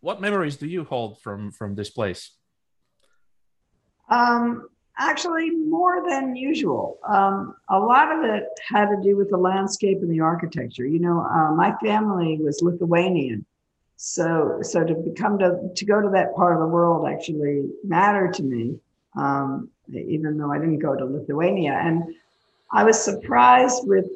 what memories do you hold from from this place? Um, actually, more than usual. Um, a lot of it had to do with the landscape and the architecture. You know, uh, my family was Lithuanian, so so to become to to go to that part of the world actually mattered to me. Um, even though I didn't go to Lithuania, and I was surprised with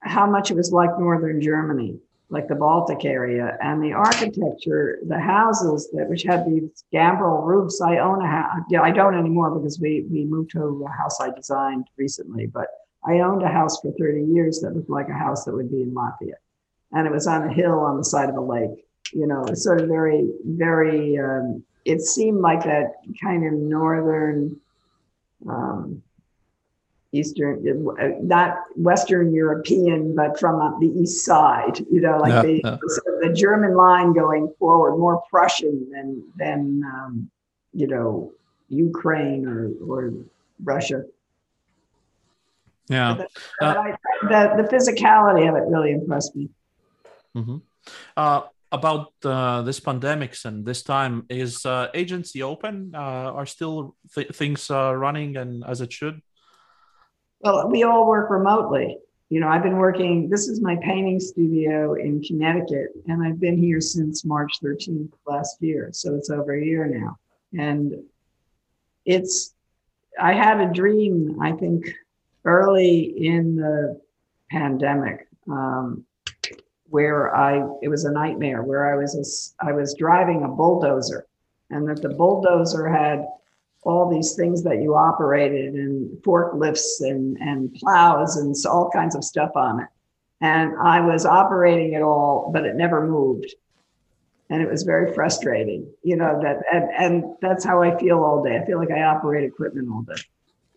how much it was like northern Germany like the Baltic area, and the architecture, the houses that which had these gambrel roofs. I own a house. Yeah, I don't anymore because we we moved to a house I designed recently, but I owned a house for 30 years that looked like a house that would be in Latvia, and it was on a hill on the side of a lake. You know, sort of very, very. Um, it seemed like that kind of northern. Um, Eastern, uh, not Western European, but from the east side, you know, like the, yeah. the German line going forward, more Prussian than, than um, you know, Ukraine or, or Russia. Yeah. The, uh, the, the, physicality of it really impressed me. Mm-hmm. Uh, about uh, this pandemics and this time, is uh, agency open? Uh, are still th- things uh, running and as it should? Well, we all work remotely. You know, I've been working, this is my painting studio in Connecticut, and I've been here since March 13th last year. So it's over a year now. And it's, I had a dream, I think, early in the pandemic. Um, where I it was a nightmare where I was a, I was driving a bulldozer and that the bulldozer had all these things that you operated and forklifts and, and plows and all kinds of stuff on it. And I was operating it all, but it never moved. And it was very frustrating, you know, that, and, and that's how I feel all day. I feel like I operate equipment all day.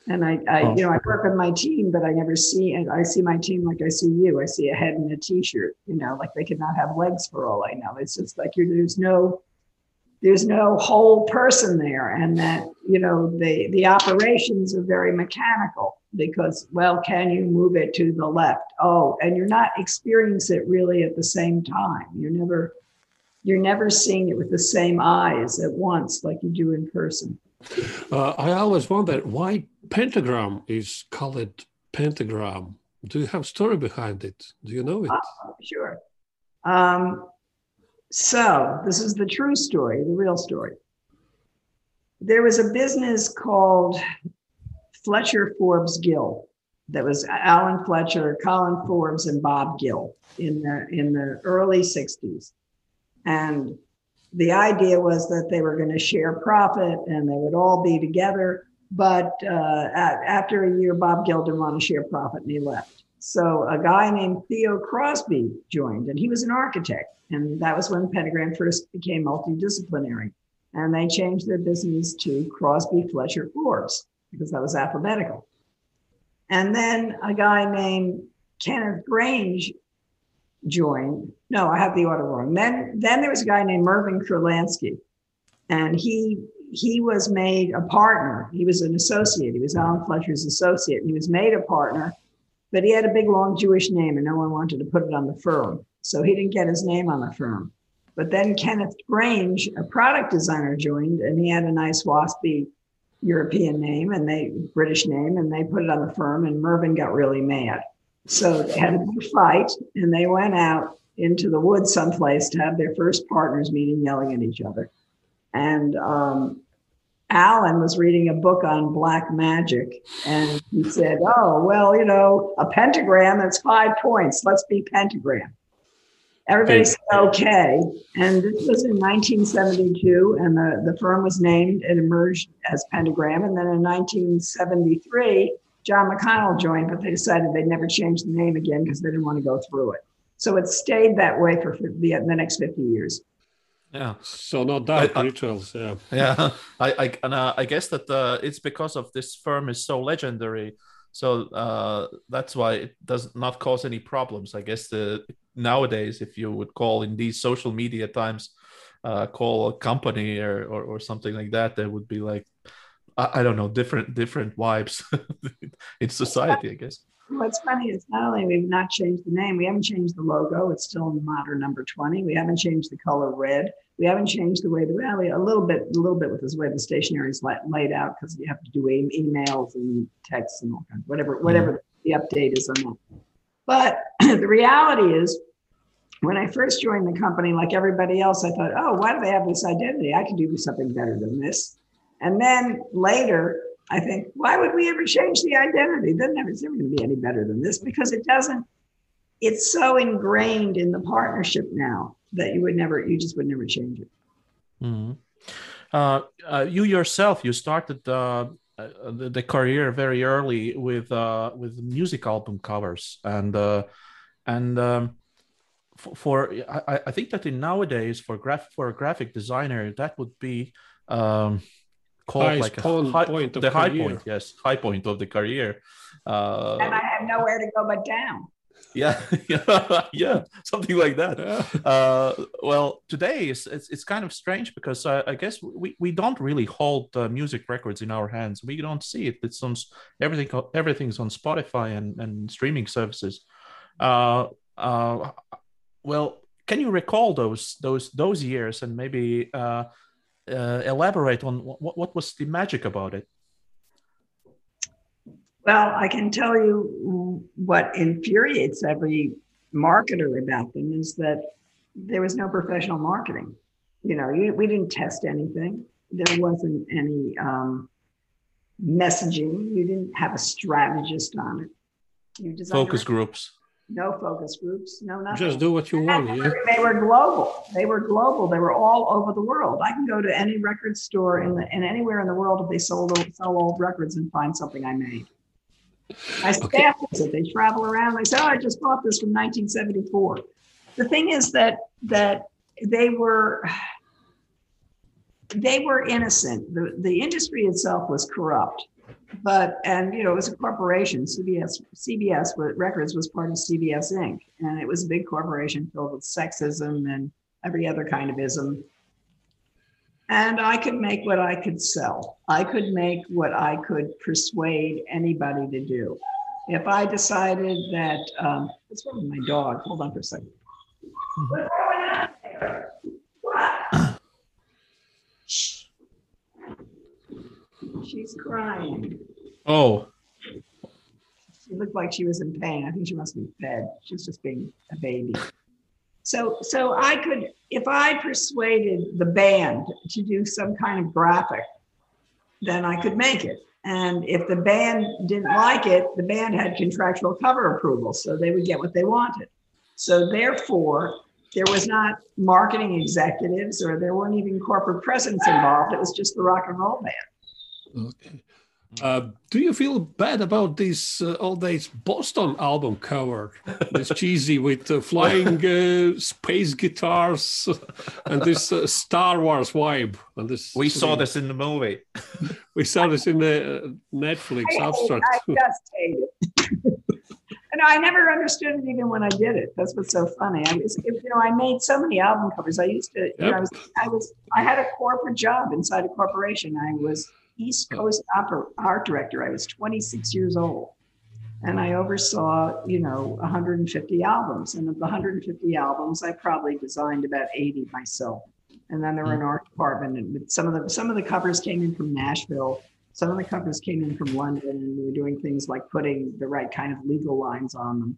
And I, I oh. you know, I work with my team, but I never see, and I see my team like I see you. I see a head in a t-shirt, you know, like they could not have legs for all I know. It's just like you're, there's no, there's no whole person there and that you know the the operations are very mechanical because well can you move it to the left? Oh and you're not experiencing it really at the same time. You're never you're never seeing it with the same eyes at once like you do in person. Uh, i always wondered why pentagram is called pentagram. Do you have a story behind it? Do you know it? Uh, sure. Um, so, this is the true story, the real story. There was a business called Fletcher Forbes Gill that was Alan Fletcher, Colin Forbes, and Bob Gill in the in the early 60s. And the idea was that they were going to share profit and they would all be together. But uh, after a year, Bob Gill didn't want to share profit and he left. So a guy named Theo Crosby joined, and he was an architect. And that was when Pentagram first became multidisciplinary. And they changed their business to Crosby Fletcher Forbes because that was alphabetical. And then a guy named Kenneth Grange joined. No, I have the order wrong. Then, then there was a guy named Mervyn Kurlansky, and he he was made a partner. He was an associate. He was Alan Fletcher's associate. He was made a partner, but he had a big long Jewish name, and no one wanted to put it on the firm. So he didn't get his name on the firm. But then Kenneth Grange, a product designer, joined, and he had a nice waspy European name and they British name, and they put it on the firm. And Mervyn got really mad, so they had a big fight, and they went out into the woods someplace to have their first partners meeting, yelling at each other. And um, Alan was reading a book on black magic, and he said, "Oh, well, you know, a pentagram that's five points. Let's be pentagram." Everybody said okay. And this was in 1972, and the, the firm was named and emerged as Pentagram. And then in 1973, John McConnell joined, but they decided they'd never change the name again because they didn't want to go through it. So it stayed that way for the, the next 50 years. Yeah. So no dark rituals. Yeah. Yeah. I I, and, uh, I guess that uh, it's because of this firm is so legendary. So uh, that's why it does not cause any problems. I guess the nowadays, if you would call in these social media times, uh, call a company or, or, or something like that, there would be like I, I don't know different different vibes in society, I guess. What's funny is not only we've not changed the name, we haven't changed the logo. It's still in the modern number 20. We haven't changed the color red. We haven't changed the way the rally a little bit, a little bit with this way the stationery is laid out because you have to do emails and texts and all kinds, whatever, mm-hmm. whatever the update is on that. But the reality is, when I first joined the company, like everybody else, I thought, oh, why do they have this identity? I can do something better than this. And then later, I think, why would we ever change the identity? Then it's never going to be any better than this because it doesn't, it's so ingrained in the partnership now that you would never, you just would never change it. Mm-hmm. Uh, uh, you yourself, you started uh, the, the, career very early with uh, with music album covers, and uh, and um, for, for I, I, think that in nowadays for graph for a graphic designer that would be um, called like a high, point the high career. point, yes, high point of the career. Uh, and I have nowhere to go but down. Yeah, yeah, yeah, something like that. Yeah. Uh, well, today it's, it's, it's kind of strange because uh, I guess we, we don't really hold uh, music records in our hands. We don't see it. It's on everything. Everything's on Spotify and, and streaming services. Uh, uh, well, can you recall those those those years and maybe uh, uh, elaborate on what, what was the magic about it? Well, I can tell you what infuriates every marketer about them is that there was no professional marketing. You know, you, we didn't test anything. There wasn't any um, messaging. You didn't have a strategist on it. You focus groups no focus groups, no nothing. Just do what you want. Yeah. They were global. They were global. They were all over the world. I can go to any record store in the in anywhere in the world if they sold sell old records and find something I made. My staff okay. it. They travel around. They say, "Oh, I just bought this from 1974." The thing is that that they were they were innocent. The the industry itself was corrupt but and you know it was a corporation cbs cbs records was part of cbs inc. And it was a big corporation filled with sexism and every other kind of ism. And i could make what i could sell. I could make what i could persuade anybody to do. If i decided that um, wrong with my dog hold on for a second. What's going on there? What? She's crying. Oh. She looked like she was in pain. I think she must be fed. She's just being a baby. So, so I could, if I persuaded the band to do some kind of graphic, then I could make it. And if the band didn't like it, the band had contractual cover approval, so they would get what they wanted. So therefore, there was not marketing executives or there weren't even corporate presidents involved. It was just the rock and roll band. Okay. Uh, do you feel bad about this uh, all this Boston album cover? This cheesy with uh, flying uh, space guitars and this uh, Star Wars vibe. And this we saw this in the movie. we saw this in the uh, Netflix I, abstract. I just hate it. and I never understood it even when I did it. That's what's so funny. I was, you know, I made so many album covers. I used to, yep. you know, I was, I was, I had a corporate job inside a corporation. I was East Coast opera, art director. I was 26 years old. And I oversaw, you know, 150 albums. And of the 150 albums, I probably designed about 80 myself. And then there were an mm. art department, and some of the some of the covers came in from Nashville. Some of the covers came in from London, and we were doing things like putting the right kind of legal lines on them.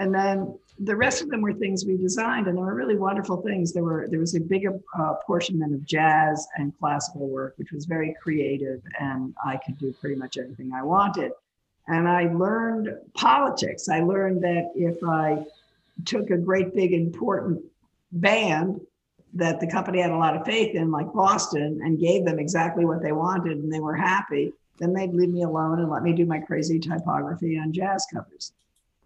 And then the rest of them were things we designed, and they were really wonderful things. There were there was a big uh, apportionment of jazz and classical work, which was very creative, and I could do pretty much anything I wanted. And I learned politics. I learned that if I took a great big important band that the company had a lot of faith in, like Boston, and gave them exactly what they wanted, and they were happy, then they'd leave me alone and let me do my crazy typography on jazz covers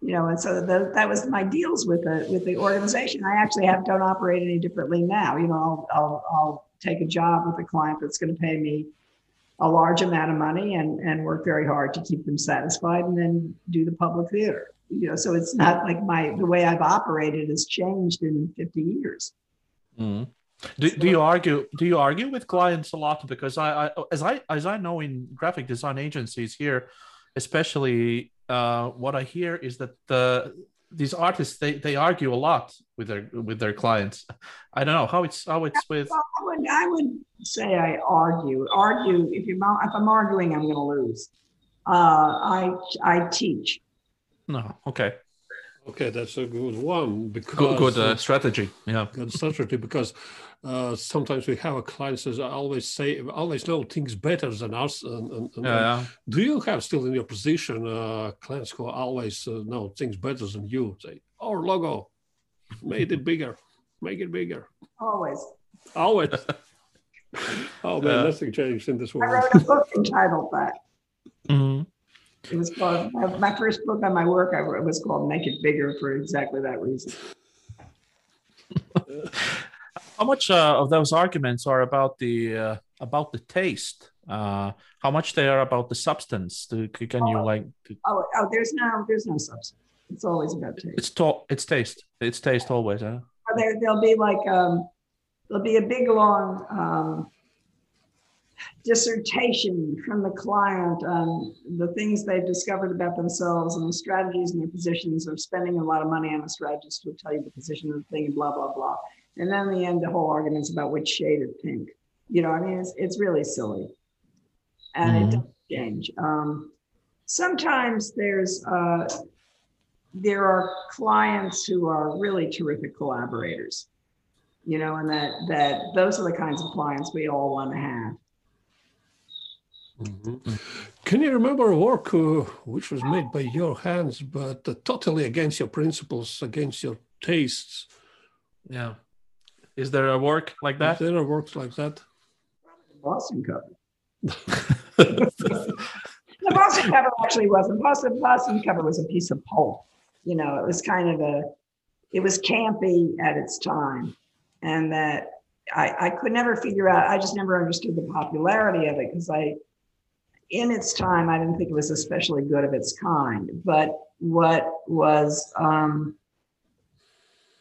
you know, and so the, that was my deals with the with the organization. I actually have don't operate any differently now. You know, I'll I'll, I'll take a job with a client that's going to pay me a large amount of money and and work very hard to keep them satisfied, and then do the public theater. You know, so it's not like my the way I've operated has changed in fifty years. Mm. Do, do you argue do you argue with clients a lot because I, I as I as I know in graphic design agencies here especially uh, what I hear is that uh, these artists they, they argue a lot with their with their clients. I don't know how it's how it's with. Well, I would I would say I argue. Argue if you if I'm arguing, I'm going to lose. Uh, I I teach. No, okay. Okay, that's a good one because Good, good uh, strategy. Yeah. good strategy because uh, sometimes we have a client says I always say I always know things better than us. And, and, and Yeah, yeah. do you have still in your position uh, clients who always uh, know things better than you? Say our logo, made it bigger, make it bigger. Always. Always. oh man, Uh, nothing changed in this world. I world. wrote a book entitled that. Mhm. It was called my, my first book on my work. I wrote, was called "Make It Bigger" for exactly that reason. How much uh, of those arguments are about the uh, about the taste? Uh, how much they are about the substance? Do, can you like? Oh, oh, there's no, there's no substance. It's always about taste. It's to, It's taste. It's taste always. Huh? There, there'll be like um, there'll be a big long um, dissertation from the client on the things they've discovered about themselves and the strategies and their positions of spending a lot of money on a strategist who will tell you the position of the thing and blah blah blah. And then in the end, the whole argument's about which shade of pink. You know, I mean, it's it's really silly, and Mhm. it doesn't change. Um, sometimes there's uh, there are clients who are really terrific collaborators you know and that that those are the kinds of clients we all want to have Mhm. Can you remember a work uh, which was made by your hands, but uh, totally against your principles, against your tastes? Yeah. Is there a work like Is that? there a works like that? the boston cover the boston cover actually wasn't boston boston cover was a piece of pulp you know it was kind of a it was campy at its time and that i i could never figure out i just never understood the popularity of it because i in its time i didn't think it was especially good of its kind but what was um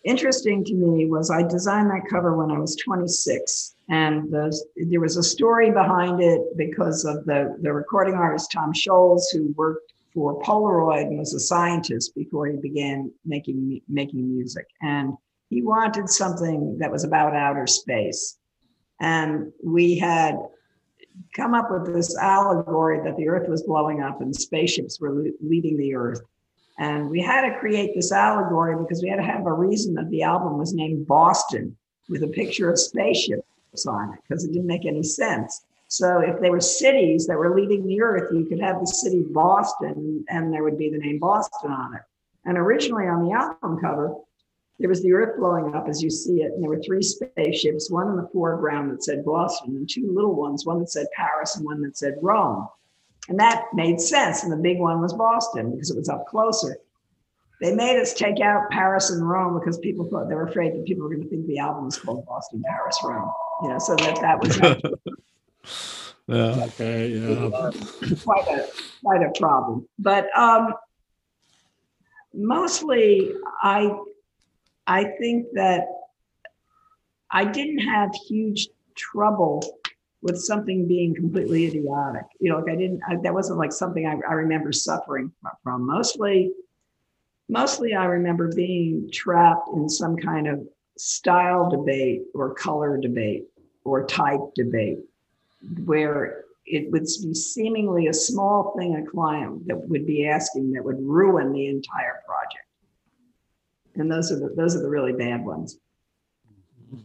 interesting to me was I designed that cover when I was 26, and the, there was a story behind it because of the, the recording artist Tom Scholz, who worked for Polaroid and was a scientist before he began making making music, and he wanted something that was about outer space, and we had come up with this allegory that the Earth was blowing up and spaceships were le- leaving the Earth. And we had to create this allegory because we had to have a reason that the album was named Boston with a picture of spaceships on it because it didn't make any sense. So if they were cities that were leaving the earth, you could have the city Boston and there would be the name Boston on it. And originally on the album cover, there was the earth blowing up as you see it. And there were three spaceships, one in the foreground that said Boston and two little ones, one that said Paris and one that said Rome. And that made sense. And the big one was Boston because it was up closer. They made us take out Paris and Rome because people thought they were afraid that people were going to think the album was called Boston, Paris, Rome. You know, so that that was Yeah. Okay, yeah. quite a quite a problem. But um, mostly, I I think that I didn't have huge trouble with something being completely idiotic. You know, like I didn't. I, that wasn't like something I, I remember suffering from. Mostly, mostly I remember being trapped in some kind of style debate or color debate or type debate where it would be seemingly a small thing a client that would be asking that would ruin the entire. And those are the those are the really bad ones.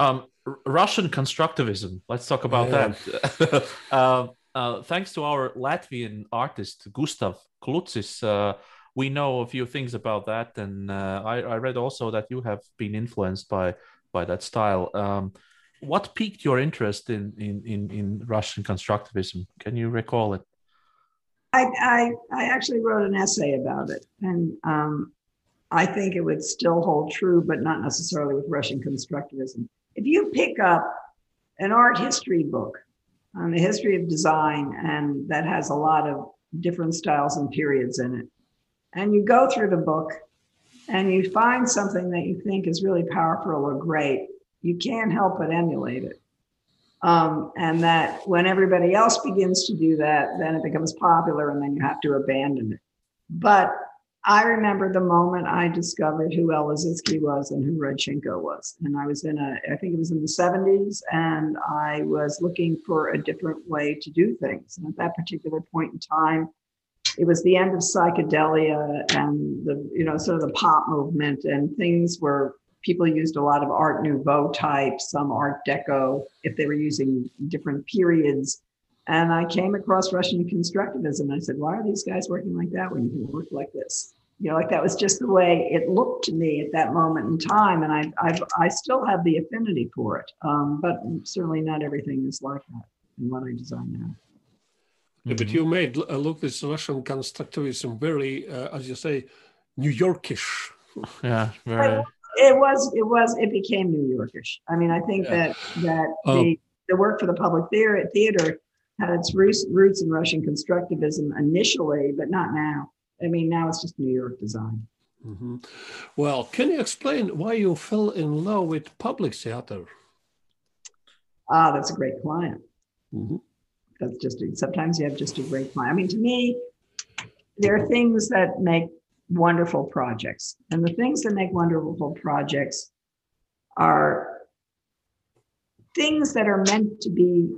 Um, R- Russian constructivism. Let's talk about Yeah. that. uh, uh, thanks to our Latvian artist Gustav Klutsis, uh, we know a few things about that, and uh, I, I read also that you have been influenced by by that style. Um, what piqued your interest in, in in in Russian constructivism? Can you recall it? I I, I actually wrote an essay about it, and um, I think it would still hold true, but not necessarily with Russian constructivism. If you pick up an art history book on the history of design, and that has a lot of different styles and periods in it, and you go through the book and you find something that you think is really powerful or great, you can't help but emulate it. Um, and that when everybody else begins to do that, then it becomes popular and then you have to abandon it. But I remember the moment I discovered who El Lissitzky was and who Rodchenko was. And I was in a, I think it was in the 70s, and I was looking for a different way to do things. And at that particular point in time, it was the end of psychedelia and the, you know, sort of the pop movement, and things were people used a lot of Art Nouveau type, some Art Deco, if they were using different periods. And I came across Russian constructivism. And I said, why are these guys working like that when you can work like this? You know, like that was just the way it looked to me at that moment in time. And I, I've, I still have the affinity for it. Um, but certainly not everything is like that in what I design now. Yeah, but you made uh, look this Russian constructivism very, uh, as you say, New Yorkish. Yeah, very. It was, it was, it became New Yorkish. I mean, I think Yeah. that that Um, the, the work for the public theater, theater had its roots, roots in Russian constructivism initially, but not now. I mean, now it's just New York design. Mhm. Well, can you explain why you fell in love with public theater? Ah, that's a great client. Mhm. That's just sometimes you have just a great client. I mean, to me, there are things that make wonderful projects, and the things that make wonderful projects are things that are meant to be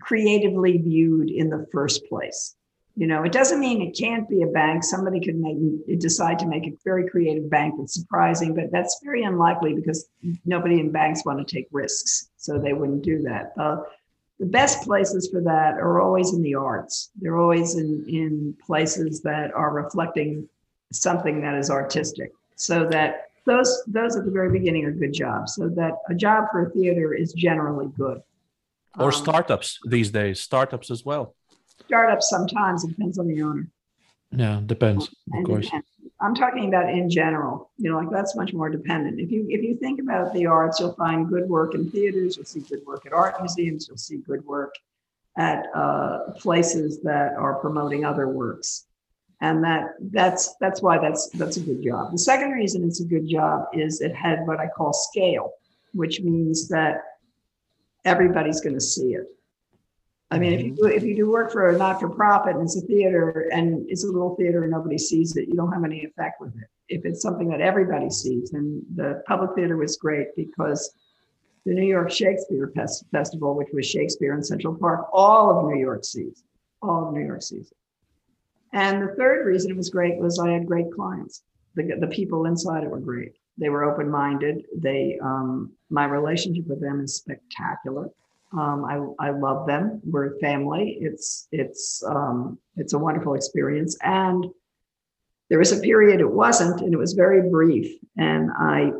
creatively viewed in the first place. You know, it doesn't mean it can't be a bank. Somebody could make decide to make a very creative bank that's surprising, but that's very unlikely because nobody in banks want to take risks, so they wouldn't do that. Uh, the best places for that are always in the arts. They're always in, in places that are reflecting something that is artistic. So that those those at the very beginning are good jobs. So that a job for a theater is generally good. Or Um, startups these days, startups as well. Startups sometimes it depends on the owner. Yeah, depends, of And course. depends. I'm talking about in general. You know, like that's much more dependent. If you if you think about the arts, you'll find good work in theaters. You'll see good work at art museums. You'll see good work at uh, places that are promoting other works, and that that's that's why that's that's a good job. The second reason it's a good job is it had what I call scale, which means that everybody's going to see it. I mean, if you do, if you do work for a not-for-profit and it's a theater and it's a little theater and nobody sees it, you don't have any effect with it. If it's something that everybody sees, and the public theater was great because the New York Shakespeare Fes- Festival, which was Shakespeare in Central Park, all of New York sees, all of New York sees it. And the third reason it was great was I had great clients. The, the people inside it were great. They were open-minded. They, um, my relationship with them is spectacular. Um, I, I love them. We're family. It's it's um, it's a wonderful experience. And there was a period it wasn't, and it was very brief. And I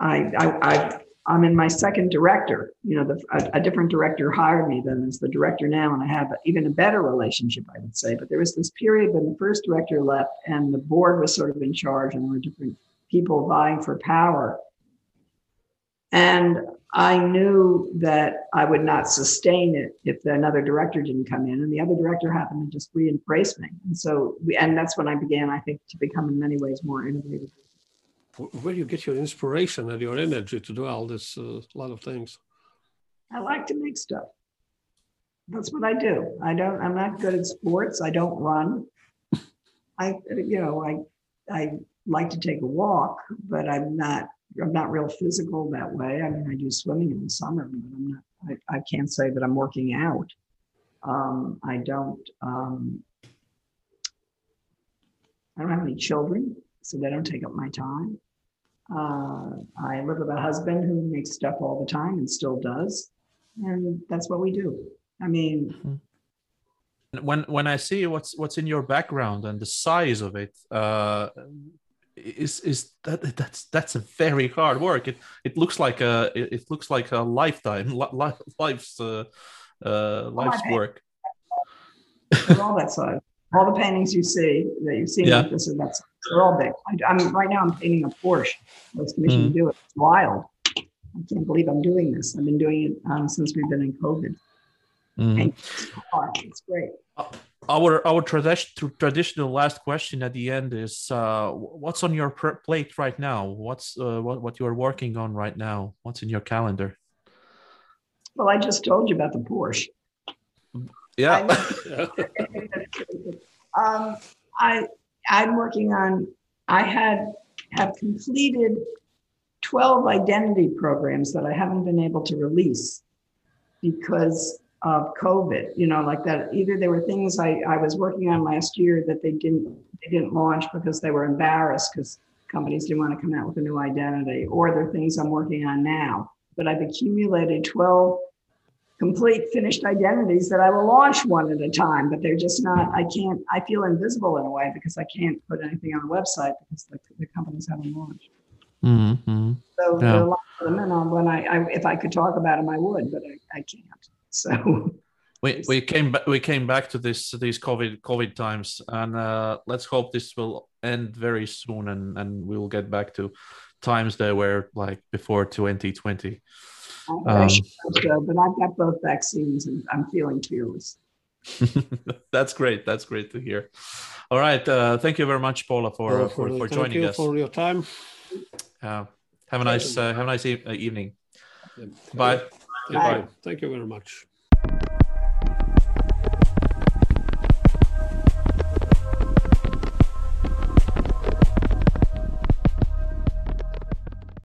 I I, I I'm in my second director. You know, the, a, a different director hired me than as the director now, and I have even a better relationship, I would say. But there was this period when the first director left, and the board was sort of in charge, and there were different people vying for power. And I knew that I would not sustain it if another director didn't come in, and the other director happened to just re-embrace me. And so, we, and that's when I began, I think, to become in many ways more innovative. Wh- Where do you get your inspiration and your energy to do all this uh, lot of things? I like to make stuff. That's what I do. I don't. I'm not good at sports. I don't run. I, you know, I, I like to take a walk, but I'm not. I'm not real physical that way. I mean, I do swimming in the summer, but I'm not. I, I can't say that I'm working out. Um, I don't. Um, I don't have any children, so they don't take up my time. Uh, I live with a husband who makes stuff all the time and still does, and that's what we do. I mean, when when I see what's what's in your background and the size of it, uh, is is that that's that's a very hard work. It it looks like a it, looks like a lifetime li- li- life's uh, uh, life's okay. work. all that size. All the paintings you see that you've seen Yeah. like this are that size. They're all big. I, I'm right now. I'm painting a Porsche. I was commissioned to do it. It's wild. I can't believe I'm doing this. I've been doing it um, since we've been in COVID. And it's. It's great. Our our tradition traditional last question at the end is uh, what's on your pr- plate right now? What's uh, what what you're working on right now? What's in your calendar? Well, I just told you about the Porsche. Yeah. um, I I'm working on. I had have completed 12 identity programs that I haven't been able to release because of COVID. You know, like that. Either there were things I, I was working on last year that they didn't they didn't launch because they were embarrassed because companies didn't want to come out with a new identity, or there are things I'm working on now. But I've accumulated 12 complete finished identities that I will launch one at a time, but they're just not, I can't, I feel invisible in a way because I can't put anything on the website because the, the companies haven't launched. Mm-hmm. So Yeah. there are a lot of them, and when I, I, if I could talk about them, I would, but I, I can't. So We, we came back we came back to this these COVID COVID times and uh, let's hope this will end very soon and, and we will get back to times that were like before 2020. Um, should so, but I've got both vaccines and I'm feeling fearless. that's great. That's great to hear. All right. Uh, thank you very much, Paula, for Well, uh, for, for thank joining you us. for your time. Uh, have a nice uh, have a nice e- uh, evening. Yeah. Bye. Goodbye. you. Thank you very much.